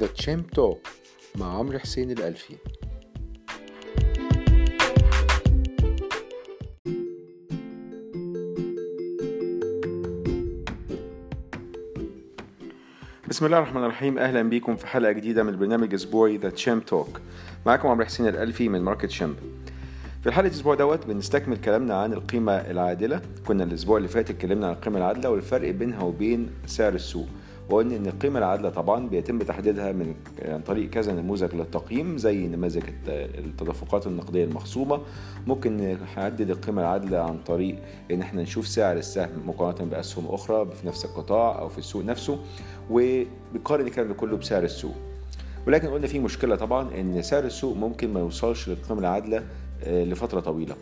The Champ Talk مع عمرو حسين الألفي. بسم الله الرحمن الرحيم. أهلا بيكم في حلقة جديدة من البرنامج الاسبوعي The Champ Talk معاكم عمرو حسين الألفي من Market Champ. في الحلقة الأسبوع دوت بنستكمل كلامنا عن القيمة العادلة. كنا الأسبوع اللي فات اتكلمنا عن القيمة العادلة والفرق بينها وبين سعر السوق. وقلنا ان القيمه العادله طبعا بيتم تحديدها من عن طريق كذا نموذج للتقييم زي نماذج التدفقات النقدية المخصومة. ممكن نحدد القيمه العادله عن طريق إن إحنا نشوف سعر السهم مقارنة بأسهم أخرى في نفس القطاع أو في السوق نفسه وبنقارن الكلام ده كله بسعر السوق. ولكن قلنا في مشكلة طبعا إن سعر السوق ممكن ما يوصلش للقيمه العادله لفترة طويلة.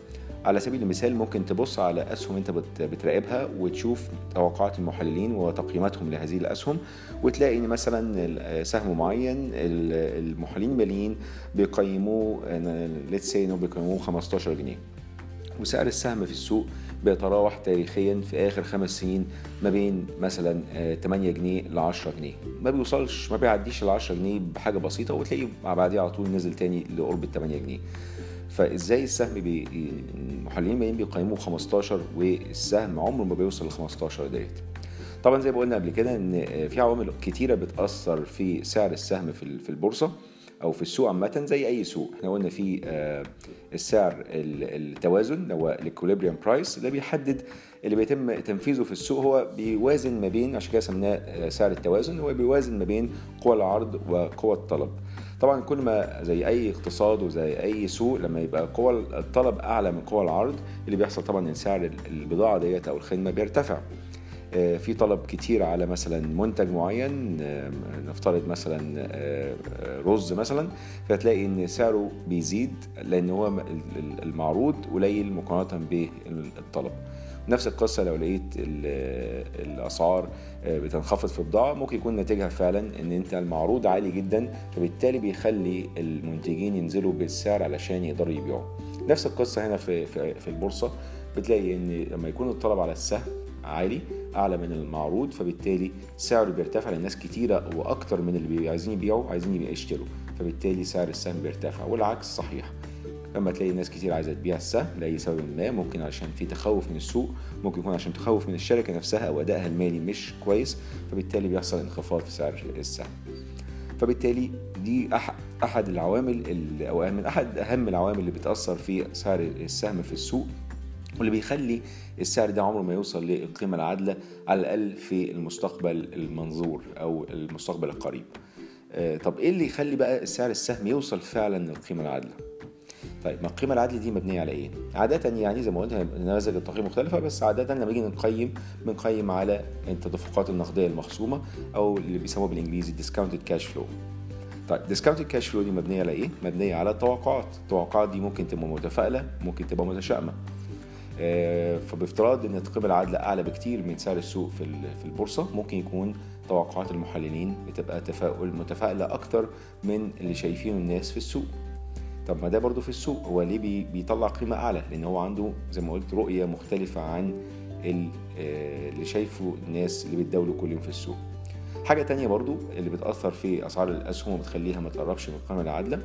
على سبيل المثال ممكن تبص على أسهم أنت بتراقبها وتشوف توقعات المحللين وتقييماتهم لهذه الأسهم وتلاقي إن مثلا سهم معين المحللين الماليين بيقيموه let's say بيقيموه 15 جنيه. وسعر السهم في السوق بيتراوح تاريخيا في آخر خمس سنين ما بين مثلا 8 جنيه ل 10 جنيه. ما بيوصلش ما بيعديش ال 10 جنيه بحاجة بسيطة وتلاقيه بعديها على طول نزل تاني لقرب ال 8 جنيه. فإزاي السهم بي... المحللين الماليين بيقيموه 15 والسهم عمره ما بيوصل ل 15 ديت. طبعا زي ما قلنا قبل كده إن في عوامل كتيرة بتأثر في سعر السهم في في البورصة أو في السوق عامة زي أي سوق. إحنا قلنا في السعر التوازن هو ال equilibrium price اللي بيحدد اللي بيتم تنفيذه في السوق. هو بيوازن ما بين عشان كده سميناه سعر التوازن هو بيوازن ما بين قوى العرض وقوى الطلب. طبعا كل ما زي أي اقتصاد وزي أي سوق لما يبقى قوى الطلب أعلى من قوى العرض اللي بيحصل طبعا إن سعر البضاعة ديت أو الخدمة بيرتفع. في طلب كتير على مثلا منتج معين نفترض مثلا رز مثلا فتلاقي إن سعره بيزيد لأن هو المعروض قليل مقارنة بالطلب. نفس القصة لو لقيت الأسعار بتنخفض في بضاعة ممكن يكون ناتجها فعلا إن أنت المعروض عالي جدا فبالتالي بيخلي المنتجين ينزلوا بالسعر علشان يقدروا يبيعوا. نفس القصة هنا في في البورصة. بتلاقي إن لما يكون الطلب على السهم عالي أعلى من المعروض فبالتالي سعره بيرتفع للناس كتيرة وأكتر من اللي عايزين يبيعوا عايزين يشتروا. فبالتالي سعر السهم بيرتفع والعكس صحيح. لما تلاقي ناس كتير عايزة تبيع السهم لأي سبب ما ممكن عشان في تخوف من السوق ممكن يكون عشان تخوف من الشركة نفسها أو أدائها المالي مش كويس فبالتالي بيحصل انخفاض في سعر السهم. فبالتالي دي أحد العوامل أو من أحد أهم العوامل اللي بتأثر في سعر السهم في السوق واللي بيخلي السعر ده عمره ما يوصل للقيمة العادلة على الأقل في المستقبل المنظور أو المستقبل القريب. طب إيه اللي يخلي بقى سعر السهم يوصل فعلا للقيمة العادلة؟ طيب ما القيمة العادلة دي مبنية على إيه؟ عادة يعني زي ما قلنا نماذج التقييم مختلفة بس عادة لما نيجي نقيم بنقيم على التدفقات النقدية المخصومة أو اللي بيسموه بالإنجليزي discounted cash flow طيب discounted cash flow دي مبنية على إيه؟ مبنية على التوقعات، التوقعات دي ممكن تبقى متفائلة، ممكن تبقى متشائمة. فبافتراض إن القيمة العادلة أعلى بكتير من سعر السوق في في البورصة ممكن يكون توقعات المحللين بتبقى تفاؤل متفائلة أكتر من اللي شايفينه الناس في السوق طب ما ده برضو في السوق هو ليه بيطلع قيمة أعلى؟ لأن هو عنده زي ما قلت رؤية مختلفة عن اللي شايفه الناس اللي بيتداولوا كل يوم في السوق. حاجة تانية برضو اللي بتأثر في أسعار الأسهم وبتخليها ما تقربش من القيمة العادلة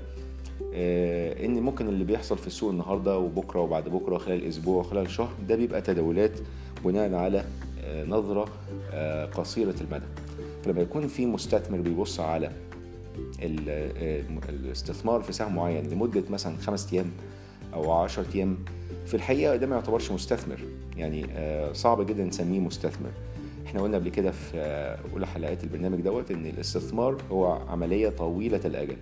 إن ممكن اللي بيحصل في السوق النهارده وبكرة وبعد بكرة خلال أسبوع وخلال شهر ده بيبقى تداولات بناء على نظرة قصيرة المدى. فلما يكون في مستثمر بيبص على الاستثمار في سهم معين لمدة مثلا خمس أيام أو 10 أيام في الحقيقة ده ما يعتبرش مستثمر. يعني صعب جدا نسميه مستثمر. إحنا قلنا قبل كده في أولى حلقات البرنامج دوت إن الاستثمار هو عملية طويلة الأجل.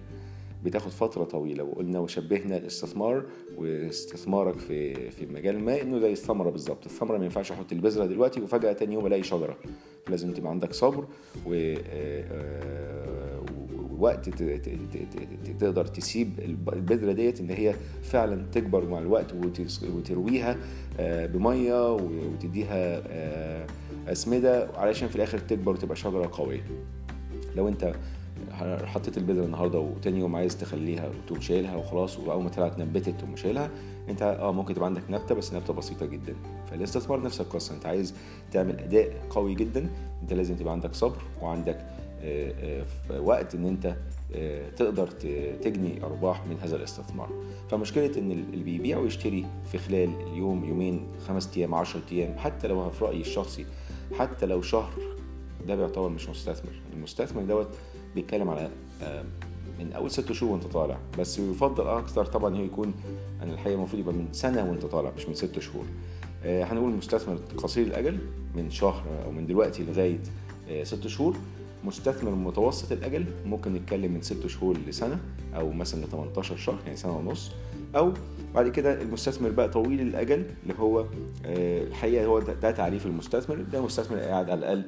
بتاخد فترة طويلة وقلنا وشبهنا الاستثمار واستثمارك في في مجال ما إنه زي الثمرة بالظبط. الثمرة ما ينفعش أحط البذرة دلوقتي وفجأة تاني يوم ألاقي شجرة. لازم تبقى عندك صبر و وقت تقدر تسيب البذرة ديت إن هي فعلا تكبر مع الوقت وترويها بمية وتديها أسمدة علشان في الآخر تكبر وتبقى شجرة قوية. لو أنت حطيت البذرة النهارده وتاني يوم عايز تخليها وتقوم شايلها وخلاص وأول ما طلعت نبتت تقوم شايلها أنت آه ممكن تبقى عندك نبتة بس نبتة بسيطة جدا. فالاستثمار نفس القصة أنت عايز تعمل أداء قوي جدا أنت لازم تبقى عندك صبر وعندك وقت إن أنت تقدر تجني أرباح من هذا الاستثمار. فمشكلة إن اللي بيبيع ويشتري في خلال اليوم يومين خمس أيام 10 أيام حتى لو في رأيي الشخصي حتى لو شهر ده بيعتبر مش مستثمر. المستثمر دوت بيتكلم على من أول ست شهور وأنت طالع. بس يفضل أكثر طبعا هو يكون أنا الحقيقة المفروض يبقى من سنة وأنت طالع مش من ست شهور. هنقول مستثمر قصير الأجل من شهر أو من دلوقتي لغاية ست شهور. مستثمر متوسط الأجل ممكن نتكلم من ست شهور لسنة أو مثلا ل 18 شهر يعني سنة ونص. أو بعد كده المستثمر بقى طويل الأجل اللي هو الحقيقة هو ده تعريف المستثمر ده مستثمر قاعد على الأقل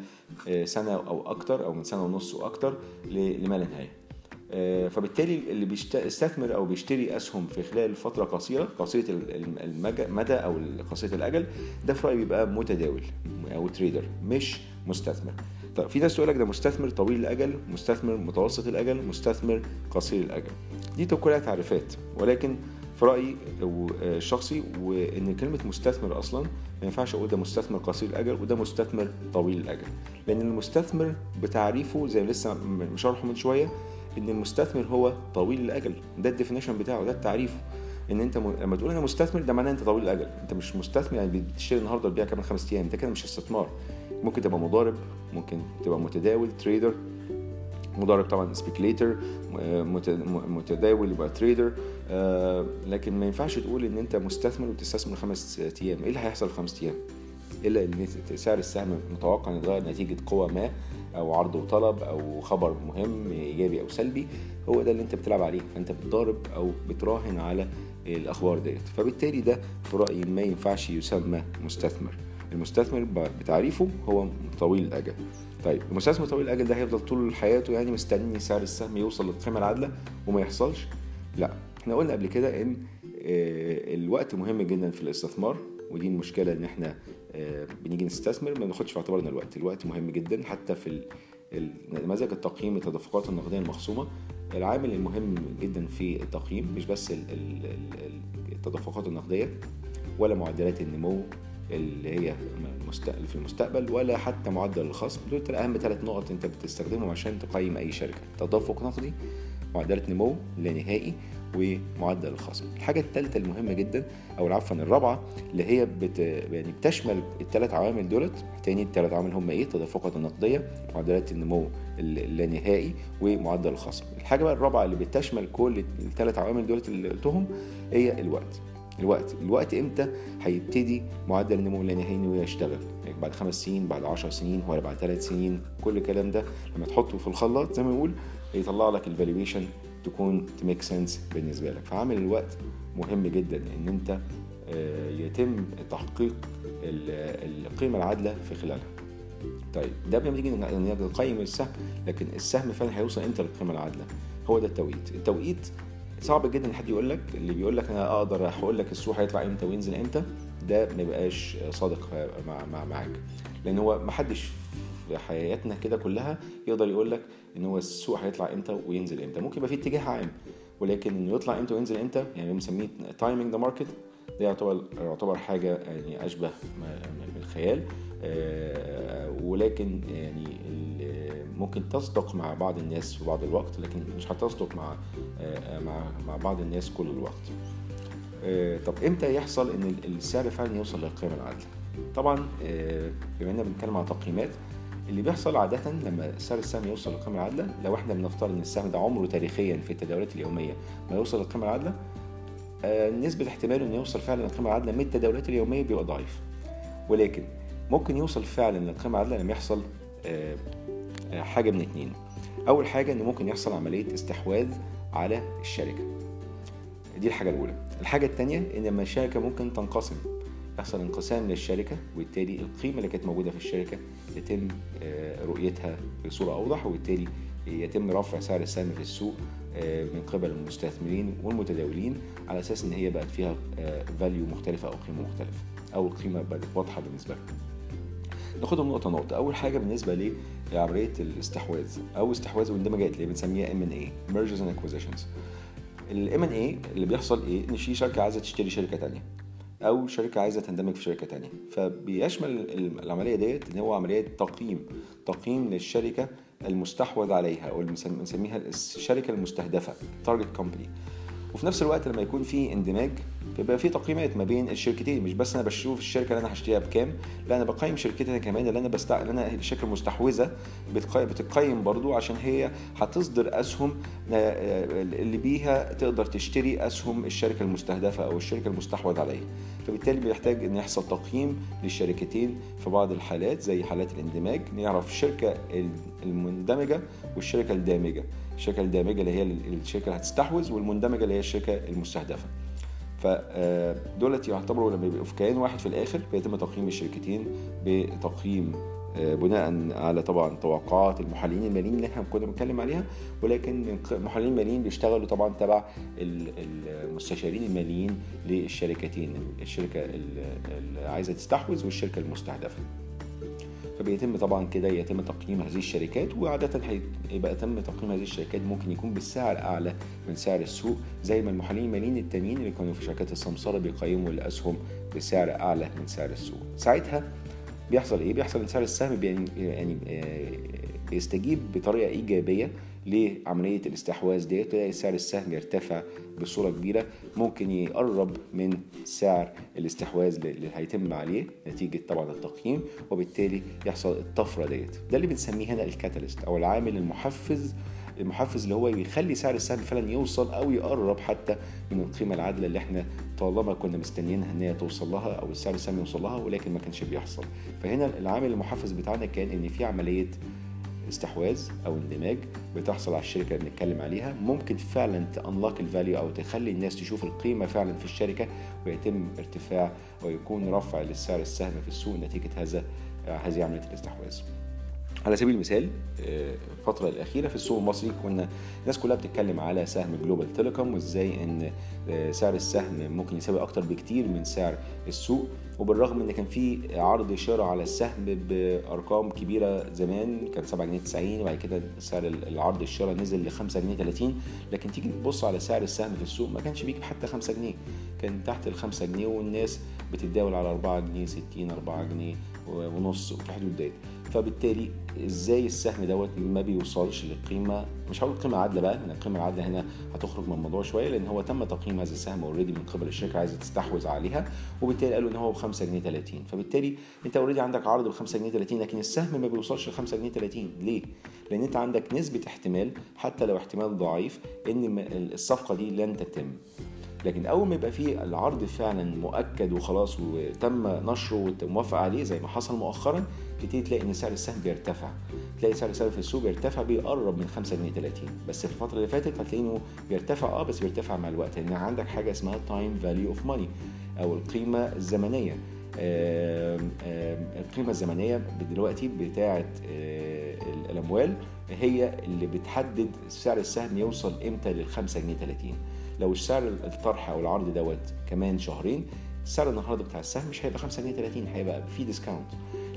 سنة أو أكتر أو من سنة ونص وأكتر لما لا نهاية. فبالتالي اللي بيستثمر أو بيشتري أسهم في خلال فترة قصيرة قصيرة المدى أو قصيرة الأجل ده في رأيي بيبقى متداول أو تريدر مش مستثمر. طيب في ناس تقول لك ده مستثمر طويل الأجل مستثمر متوسط الأجل مستثمر قصير الأجل. دي كلها تعريفات. ولكن في رأيي الشخصي وإن كلمة مستثمر أصلا ما ينفعش أقول ده مستثمر قصير الأجل وده مستثمر طويل الأجل. لأن المستثمر بتعريفه زي لسه مشرحه من شوية إن المستثمر هو طويل الأجل. ده ال definition بتاعه ده التعريف. إن أنت م... لما تقول أنا مستثمر ده معناه أنت طويل الأجل. أنت مش مستثمر يعني بتشتري النهارده وتبيع كمان خمس أيام. ده كده مش استثمار. ممكن تبقى مضارب ممكن تبقى متداول trader مضارب طبعا speculator متداول يبقى trader آه لكن ما ينفعش تقول إن أنت مستثمر وتستثمر خمس أيام. إيه اللي هيحصل في خمس أيام؟ إلا إن سعر السهم متوقع إن يتغير نتيجة قوة ما أو عرض وطلب أو خبر مهم إيجابي أو سلبي. هو ده اللي أنت بتلعب عليه. فأنت بتضارب أو بتراهن على الأخبار ديت. فبالتالي ده في رأيي ما ينفعش يسمى مستثمر. المستثمر بتعريفه هو طويل الأجل. طيب المستثمر طويل الأجل ده هيفضل طول حياته يعني مستني سعر السهم يوصل للقيمه العادلة وما يحصلش؟ لا. إحنا قلنا قبل كده إن الوقت مهم جدا في الاستثمار ودي المشكلة إن إحنا بنيجي نستثمر ما بناخدش في اعتبارنا الوقت. الوقت مهم جدا حتى في نماذج التقييم التدفقات النقدية المخصومة. العامل المهم جدا في التقييم مش بس التدفقات النقدية ولا معدلات النمو اللي هي في المستقبل ولا حتى معدل الخصم. دول أهم ثلاث نقط أنت بتستخدمهم عشان تقيم أي شركة. تدفق نقدي معدلات نمو لا نهائي ومعدل الخصم. الحاجة الثالثة المهمة جدا أو عفوا الرابعة اللي هي بت... يعني بتشمل الثلاث عوامل دولت. تاني الثلاث عوامل هم إيه؟ التدفقات النقدية معدلات النمو اللانهائي ومعدل الخصم. الحاجة بقى الرابعة اللي بتشمل كل الثلاث عوامل دولت اللي قلتهم هي الوقت. الوقت. الوقت إمتى هيبتدي معدل النمو اللانهائي يشتغل؟ يعني بعد خمس سنين بعد عشر سنين ولا بعد ثلاث سنين؟ كل الكلام ده لما تحطه في الخلاط زي ما بنقول يطلع لك ال valuation تكون ت make sense بالنسبة لك. فعامل الوقت مهم جدا إن أنت يتم تحقيق القيمة العادلة في خلالها. طيب ده قبل ما نيجي نقيم السهم لكن السهم فعلا هيوصل إمتى للقيمة العادلة؟ هو ده التوقيت. التوقيت صعب جدا حد يقول لك اللي بيقول لك أنا أقدر هقول لك السوق هيطلع إمتى وينزل إمتى ده ما يبقاش صادق مع معاك. لأن هو ما حدش في حياتنا كده كلها يقدر يقول لك إن هو السوق هيطلع إمتى وينزل إمتى. ممكن يبقى في اتجاه عام ولكن إنه يطلع إمتى وينزل إمتى يعني بنسميه timing the market ده يعتبر يعتبر حاجة يعني أشبه بالخيال ولكن يعني ممكن تصدق مع بعض الناس في بعض الوقت لكن مش هتصدق مع مع مع بعض الناس كل الوقت. طب إمتى يحصل إن السعر فعلا يوصل للقيمة العادلة؟ طبعا بما إننا بنتكلم عن تقييمات اللي بيحصل عادة لما سعر السهم يوصل للقيمة العادلة لو إحنا بنفترض إن السهم ده عمره تاريخيا في التداولات اليومية ما يوصل للقيمة العادلة آه نسبة احتماله إنه يوصل فعلا للقيمة العادلة من التداولات اليومية بيبقى ضعيف. ولكن ممكن يوصل فعلا للقيمة العادلة لما يحصل آه آه حاجة من اتنين. أول حاجة إن ممكن يحصل عملية استحواذ على الشركة. دي الحاجة الأولى. الحاجة التانية إن لما الشركة ممكن تنقسم يحصل انقسام للشركة وبالتالي القيمة اللي كانت موجودة في الشركة يتم رؤيتها بصورة أوضح وبالتالي يتم رفع سعر السهم في السوق من قبل المستثمرين والمتداولين على أساس إن هي بقت فيها فاليو مختلفة أو قيمة مختلفة أو القيمة بقت واضحة بالنسبة لهم. ناخدهم نقطة نقطة. أول حاجة بالنسبة لعملية الاستحواذ أو استحواذ واندماجات اللي بنسميها M&A Mergers and Acquisitions. ال M&A اللي بيحصل إيه؟ إن في شركة عايزة تشتري شركة تانية. أو شركة عايزة تندمج في شركة تانية. فبيشمل العملية ديت إن هو عملية تقييم تقييم للشركة المستحوذ عليها أو بنسميها الشركة المستهدفة target company وفي نفس الوقت لما يكون في اندماج بيبقى في تقييمات ما بين الشركتين مش بس أنا بشوف الشركة اللي أنا هشتريها بكام لا أنا بقيم شركتي كمان اللي أنا بستع... اللي أنا الشركة المستحوذه بتقيم, بتقيم برضو عشان هي هتصدر أسهم اللي بيها تقدر تشتري أسهم الشركة المستهدفة أو الشركة المستحوذ عليها. فبالتالي بيحتاج إن يحصل تقييم للشركتين في بعض الحالات زي حالات الاندماج نعرف الشركة المندمجة والشركة الدامجة. الشركة الدامجة اللي هي الشركة اللي هتستحوذ والمندمجة اللي هي الشركة المستهدفة. فدولت يعتبروا لما يبقوا في كيان واحد في الآخر بيتم تقييم الشركتين بتقييم آه، بناء على طبعا توقعات المحللين الماليين اللي إحنا كنا بنتكلم عليها. ولكن المحللين الماليين بيشتغلوا طبعا تبع المستشارين الماليين للشركتين الشركة اللي عايزة تستحوذ والشركة المستهدفة. فبيتم طبعا كده يتم تقييم هذه الشركات وعادة هيبقى يتم تقييم هذه الشركات ممكن يكون بالسعر أعلى من سعر السوق زي ما المحللين الماليين التانيين اللي كانوا في شركات السمسرة بيقيموا الأسهم بسعر أعلى من سعر السوق ساعتها بيحصل إيه؟ بيحصل إن سعر السهم يعني بيستجيب بطريقة إيجابية لعملية الاستحواذ ديت تلاقي سعر السهم يرتفع بصورة كبيرة. ممكن يقرب من سعر الاستحواذ اللي هيتم عليه نتيجة طبعا التقييم وبالتالي يحصل الطفرة ديت. ده اللي بنسميه هنا الكاتاليست أو العامل المحفز المحفز اللي هو يخلي سعر السهم فعلا يوصل أو يقرب حتى من القيمة العادلة اللي إحنا طالما كنا مستنيينها إن هي توصل لها أو السعر السهم يوصل لها ولكن ما كانش بيحصل. فهنا العامل المحفز بتاعنا كان إن في عملية استحواذ أو اندماج بتحصل على الشركة اللي بنتكلم عليها ممكن فعلا ت unlock ال value أو تخلي الناس تشوف القيمة فعلا في الشركة ويتم ارتفاع ويكون رفع للسعر السهم في السوق نتيجة هذا هذه عملية الاستحواذ. على سبيل المثال آه، الفترة الأخيرة في السوق المصري كنا الناس كلها بتتكلم على سهم جلوبال تيليكوم وإزاي إن آه، سعر السهم ممكن يساوي أكتر بكتير من سعر السوق. وبالرغم إن كان في عرض شراء على السهم بأرقام كبيرة زمان كان 7 جنيه 90 وبعد كده سعر العرض الشراء نزل ل 5 جنيه 30 لكن تيجي تبص على سعر السهم في السوق ما كانش بيجيب حتى 5 جنيه كان تحت ال 5 جنيه والناس بتتداول على 4 جنيه 60 4 جنيه ونص في الحدود ديت. فبالتالي إزاي السهم دوت ما بيوصلش للقيمه مش هقول القيمه العادله بقى لأن القيمه العادله هنا هتخرج من الموضوع شوية لأن هو تم تقييم هذا السهم already من قبل الشركة عايزة تستحوذ عليها وبالتالي قالوا إن هو ب 5 جنيه 30 فبالتالي أنت already عندك عرض ب 5 جنيه 30 لكن السهم ما بيوصلش ل 5 جنيه 30 ليه؟ لأن أنت عندك نسبة احتمال حتى لو احتمال ضعيف إن الصفقة دي لن تتم. لكن أول ما يبقى فيه العرض فعلا مؤكد وخلاص وتم نشره وموافق عليه زي ما حصل مؤخرا تبتدي تلاقي إن سعر السهم بيرتفع. تلاقي سعر السهم في السوق بيرتفع بيقرب من 5 جنيه 30 بس في الفترة اللي فاتت هتلاقي إنه بيرتفع آه بس بيرتفع مع الوقت. لأن عندك حاجة اسمها time value of money أو القيمة الزمنية. القيمة الزمنية دلوقتي بتاعة آه، الأموال هي اللي بتحدد سعر السهم يوصل إمتى لل 5 جنيه 30 لو السعر الطرح أو العرض دوت كمان شهرين السعر النهارده بتاع السهم مش هيبقى 5 جنيه 30 هيبقى في discount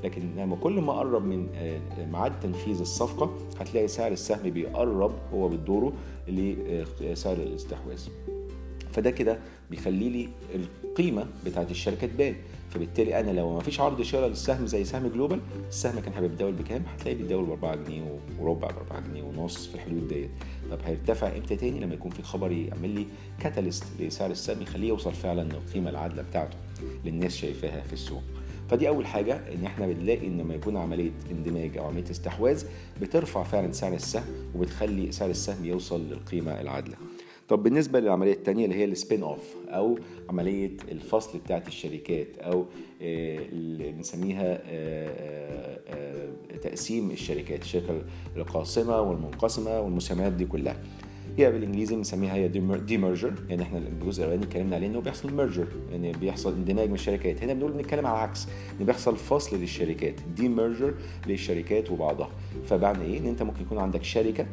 لكن لما كل ما قرب من آه، ميعاد تنفيذ الصفقة هتلاقي سعر السهم بيقرب هو بدوره لسعر الاستحواذ. فده كده بيخلي لي القيمة بتاعت الشركة تبان فبالتالي أنا لو ما فيش عرض شراء للسهم زي سهم جلوبال السهم كان هيبقى بيتداول بكام؟ هتلاقيه بيتداول ب 4 جنيه وربع ب 4 جنيه ونص في الحدود ديت. طب هيرتفع إمتى تاني؟ لما يكون في خبر يعمل لي catalyst لسعر السهم يخليه يوصل فعلا للقيمه العادله بتاعته للناس شايفاها في السوق. فدي أول حاجة إن إحنا بنلاقي إن لما يكون عملية اندماج أو عملية استحواذ بترفع فعلا سعر السهم وبتخلي سعر السهم يوصل للقيمة العادلة. طب بالنسبة للعملية الثانية اللي هي ال spin off أو عملية الفصل بتاعت الشركات أو آه، اللي بنسميها آه، آه، تقسيم الشركات الشركة القاصمه والمنقسمة والمسميات دي كلها. هي بالإنجليزي بنسميها هي demerger يعني إحنا الجزء الأولاني اتكلمنا عليه إنه بيحصل merger يعني بيحصل اندماج من الشركات. هنا بنقول بنتكلم على العكس إن بيحصل فصل للشركات demerger للشركات وبعضها. فبعد إيه؟ إن أنت ممكن يكون عندك شركة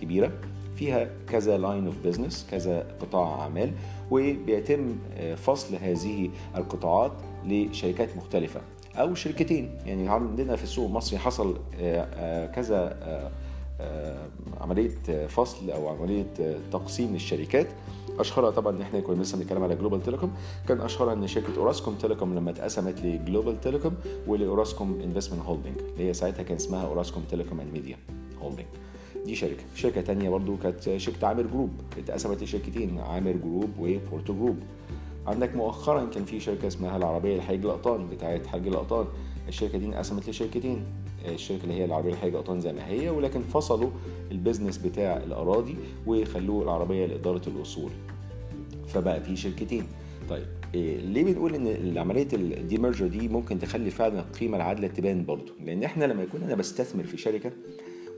كبيرة فيها كذا line of business كذا قطاع أعمال وبيتم آه، فصل هذه القطاعات لشركات مختلفة أو شركتين. يعني عندنا في السوق المصري حصل آه، آه، كذا عملية فصل أو عملية تقسيم للشركات. أشهرها طبعا إحنا كنا لسه بنتكلم على جلوبال تيليكوم كان أشهرها إن شركة أوراسكوم تيليكوم لما اتقسمت لجلوبال تيليكوم ولاوراسكوم Investment Holding اللي هي ساعتها كان اسمها أوراسكوم تيليكوم and Media Holding دي شركة. شركة تانية برضو كانت شركة عامر جروب. اتقسمت لشركتين عامر جروب وبورتو جروب. عندك مؤخرا كان في شركة اسمها العربية لحليج الأقطان بتاعت حليج الأقطان. الشركة دي انقسمت لشركتين. الشركة اللي هي العربية لحليج الأقطان زي ما هي ولكن فصلوا ال business بتاع الأراضي وخلوه العربية لإدارة الأصول. فبقى في شركتين. طيب إيه ليه بنقول إن عمليه ال demerger دي ممكن تخلي فعلا القيمة العادلة تبان برضه لأن إحنا لما يكون أنا بستثمر في شركة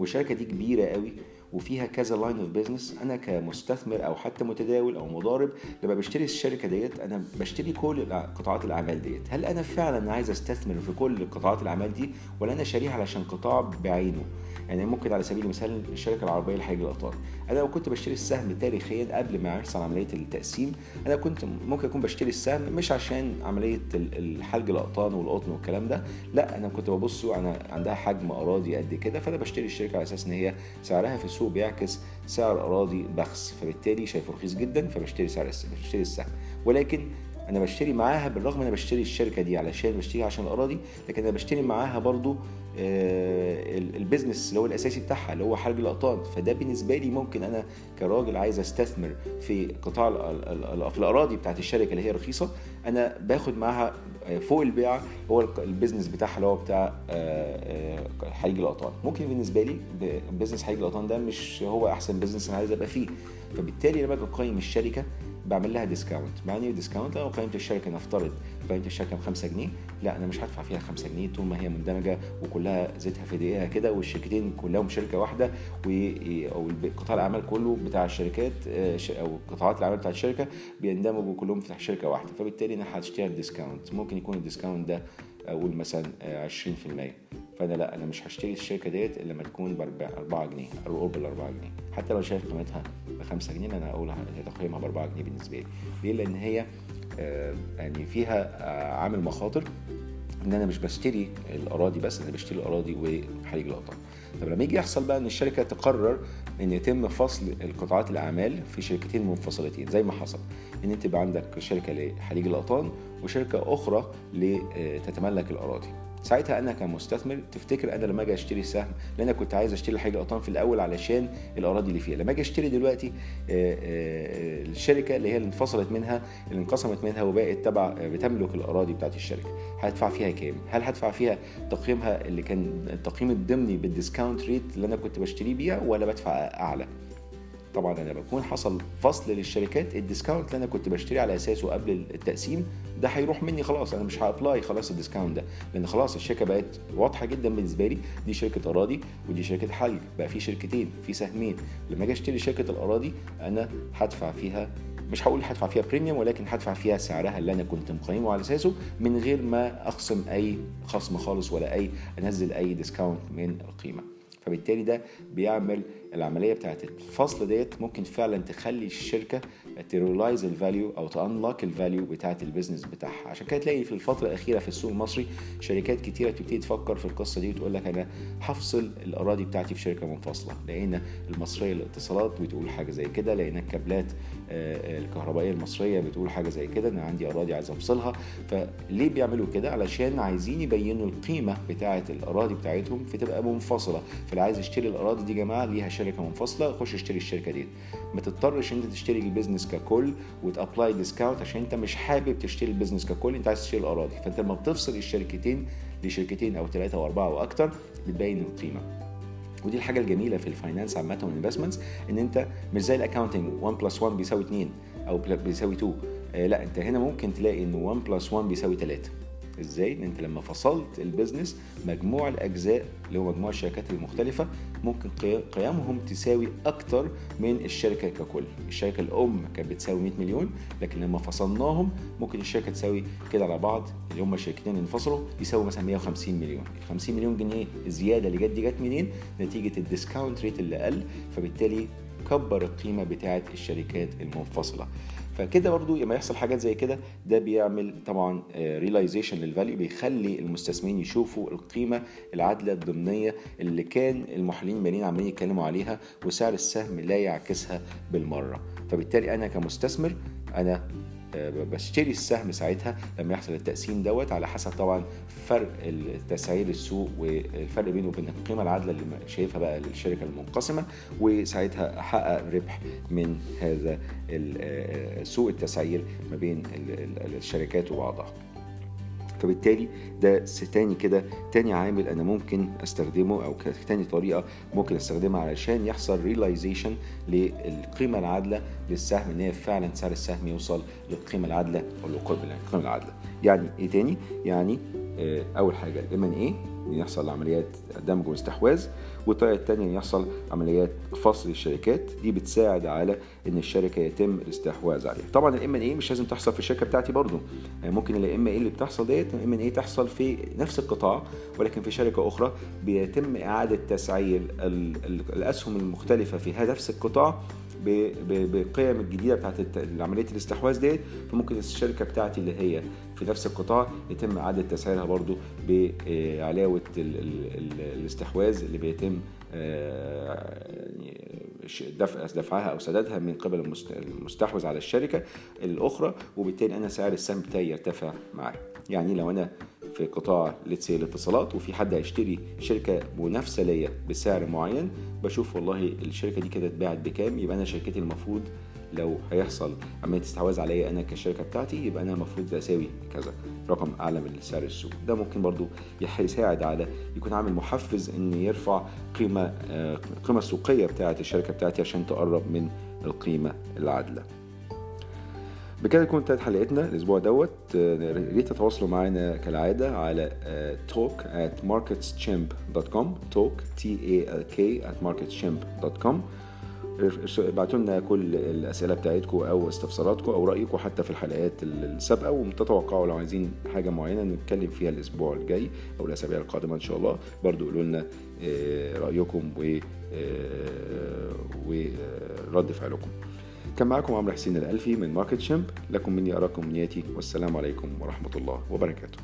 والشركة دي كبيرة قوي. وفيها كذا line of business أنا كمستثمر أو حتى متداول أو مضارب لما بشتري الشركة ديت أنا بشتري كل قطاعات الأعمال ديت. هل أنا فعلا عايز أستثمر في كل قطاعات الأعمال دي ولا أنا شاريها علشان قطاع بعينه؟ يعني ممكن على سبيل المثال الشركة العربية لحليج الأقطان أنا لو كنت بشتري السهم تاريخيا قبل ما يحصل عملية التقسيم أنا كنت ممكن أكون بشتري السهم مش عشان عملية الحلج الأقطان والقطن والكلام ده. لا أنا كنت ببص أنا عندها حجم أراضي قد كده فأنا بشتري الشركة على أساس إن هي سعرها في السوق بيعكس سعر أراضي بخس فبالتالي شايفه رخيص جدا فبشتري سعر بشتري السهم. ولكن أنا بشتري معاها بالرغم أنا بشتري الشركة دي علشان بشتري عشان الأراضي لكن أنا بشتري معاها برضو البيزنس اللي هو الأساسي بتاعها اللي هو حرج الاقطان فده بالنسبة لي ممكن أنا كراجل عايز أستثمر في قطاع في الأراضي بتاعت الشركة اللي هي رخيصة أنا باخد معاها فوق البيعة هو ال business بتاعها اللي هو بتاع حليج الأقطان ممكن بالنسبة لي business حليج الأقطان ده مش هو أحسن بيزنس أنا عايز أبقى فيه. فبالتالي لما باجي اقيم الشركة بعمل لها discount معنى discount لو قيمه الشركة نفترض قيمة الشركة ب 5 جنيه لا أنا مش هدفع فيها 5 جنيه طول ما هي مندمجة وكلها زيتها في دقيقها كده والشركتين كلهم شركة واحدة أو قطاع الأعمال كله بتاع الشركات أو قطاعات الأعمال بتاع الشركة بيندمجوا كلهم في شركة واحدة. فبالتالي أنا هشتري discount ممكن يكون ال discount ده أقول مثلا 20% فانا لا أنا مش هشتري الشركة ديت إلا لما تكون ب 4 جنيه. أو قرب ال 4 جنيه. حتى لو شايف قيمتها ب 5 جنيه أنا هقول تقييمها ب 4 جنيه بالنسبة لي. ليه؟ لأن هي يعني فيها عامل مخاطر إن أنا مش بشتري الأراضي بس أنا بشتري الأراضي وحليج الأقطان طب لما يجي يحصل بقى إن الشركة تقرر إن يتم فصل القطاعات الأعمال في شركتين منفصلتين زي ما حصل. إن أنت يبقى عندك شركة لحريق الأقطان وشركة أخرى لتتملك الأراضي. ساعتها أنا كمستثمر تفتكر أنا لما أجي أشتري سهم؟ لأن أنا كنت عايز أشتري حاجة قطان في الأول علشان الأراضي اللي فيها. لما أجي أشتري دلوقتي الشركة اللي هي اللي انفصلت منها اللي انقسمت منها وبقت تبع بتملك الأراضي بتاعت الشركة. هدفع فيها كام؟ هل هدفع فيها تقييمها اللي كان التقييم الضمني بال discount rate اللي أنا كنت بشتري بيها ولا بدفع أعلى؟ طبعا أنا بكون حصل فصل للشركات ال discount اللي أنا كنت بشتري على أساسه قبل التقسيم ده هيروح مني خلاص أنا مش ه apply خلاص ال discount ده لأن خلاص الشركة بقت واضحة جدا بالنسبة لي دي شركة أراضي ودي شركة حليج بقى في شركتين في سهمين لما أجي أشتري شركة الأراضي أنا هدفع فيها مش هقول هدفع فيها premium ولكن هدفع فيها سعرها اللي أنا كنت مقيمه على أساسه من غير ما أخصم أي خصم خالص ولا أي أنزل أي discount من القيمة. فبالتالي ده بيعمل العملية بتاعت الفصل ديت ممكن فعلا تخلي الشركة ت realize ال value أو ت unlock ال value بتاعت ال business بتاعها. عشان كده تلاقي في الفترة الأخيرة في السوق المصري شركات كتيرة تبتدي تفكر في القصة دي وتقول لك أنا هفصل الأراضي بتاعتي في شركة منفصلة. لقينا المصرية للاتصالات بتقول حاجة زي كده لقينا الكابلات الكهربائية المصرية بتقول حاجة زي كده أنا عندي أراضي عايز أفصلها. فليه بيعملوا كده؟ علشان عايزين يبينوا القيمة بتاعه الأراضي بتاعتهم فتبقى منفصلة. فاللي عايز يشتري الأراضي دي جماعة ليها شركة منفصلة خش اشتري الشركة دي. ما تضطرش أنت تشتري ال business ككل وت apply discount عشان انت مش حابب تشتري ال business ككل انت عايز تشتري الأراضي. فانت لما بتفصل الشركتين لشركتين أو ثلاثة أو أربعة وأكتر بتبين القيمة. ودي الحاجة الجميلة في ال finance عامة وال investments إن انت مش زي ال accounting 1 plus 1 بيساوي 2 أو بيساوي 2 آه لا انت هنا ممكن تلاقي ان 1 plus 1 بيساوي 3 إزاي؟ إن أنت لما فصلت ال business مجموع الأجزاء اللي هو مجموع الشركات المختلفة ممكن قيمهم تساوي أكتر من الشركة ككل، الشركة الأم كانت بتساوي 100 مليون لكن لما فصلناهم ممكن الشركة تساوي كده على بعض اللي هم الشركتين اللي انفصلوا يساوي مثلا 150 مليون، ال 50 مليون جنيه الزياده اللي جت دي جت منين؟ نتيجة ال discount rate اللي قل فبالتالي كبر القيمة بتاعه الشركات المنفصلة. فكده برضو لما يحصل حاجات زي كده ده بيعمل طبعا realization لل value بيخلي المستثمرين يشوفوا القيمة العادلة الضمنية اللي كان المحللين الماليين عمالين يتكلموا عليها وسعر السهم لا يعكسها بالمرة فبالتالي أنا كمستثمر أنا بشتري السهم ساعتها لما يحصل التقسيم دوت. على حسب طبعا فرق تسعير السوق والفرق بينه وبين القيمة العادلة اللي شايفها بقى للشركه المنقسمة. وساعتها احقق ربح من هذا سوق التسعير ما بين الشركات وبعضها. فبالتالي ده تاني كده تاني عامل أنا ممكن أستخدمه أو تاني طريقة ممكن أستخدمها علشان يحصل realization للقيمة العادلة للسهم إن هي فعلا سعر السهم يوصل للقيمة العادلة أو للقيمه العادلة. يعني إيه تاني؟ يعني أول حاجة ال M and A يحصل عمليات دمج واستحواذ والطريقة الثانية يحصل عمليات فصل الشركات. دي بتساعد على إن الشركة يتم الاستحواذ عليها. طبعا ال M and A مش لازم تحصل في الشركة بتاعتي برضو. يعني ممكن ال M&A اللي بتحصل ديت ال M and A تحصل في نفس القطاع ولكن في شركة أخرى بيتم إعادة تسعير الأسهم المختلفة في نفس القطاع بالقيم الجديدة بتاعت عملية الاستحواذ ديت فممكن الشركة بتاعتي اللي هي في نفس القطاع يتم إعادة تسعيرها برضو بعلاوه الاستحواذ اللي بيتم دفع دفعها أو سدادها من قبل المستحوذ على الشركة الأخرى وبالتالي أنا سعر السهم بتاعي يرتفع معاه يعني لو أنا في قطاع لتسي الاتصالات وفي حد هيشتري شركة منافسة ليا بسعر معين بشوف والله الشركة دي كده اتباعت بكام يبقى أنا شركتي المفروض لو هيحصل عملية استحواذ عليا أنا كشركة بتاعتي يبقى أنا المفروض اساوي كذا رقم أعلى من سعر السوق. ده ممكن برضو يساعد على يكون عامل محفز إن يرفع قيمة القيمه السوقية بتاعة الشركة بتاعتي عشان تقرب من القيمة العادلة. بكده تكون انتهت حلقتنا الأسبوع دوت. يا ريت تتواصلوا معانا كالعادة على talk at marketschimp.com talk t a l k at marketschimp.com ابعتوا لنا كل الأسئلة بتاعتكم أو استفساراتكم أو رايكم حتى في الحلقات السابقة وتتوقعوا لو عايزين حاجة معينة نتكلم فيها الأسبوع الجاي أو الأسابيع القادمة إن شاء الله. برضو قولوا لنا رأيكم و ورد فعلكم. كان معكم عمرو حسين الألفي من ماركت شيمب لكم مني أراكم نياتي والسلام عليكم ورحمة الله وبركاته.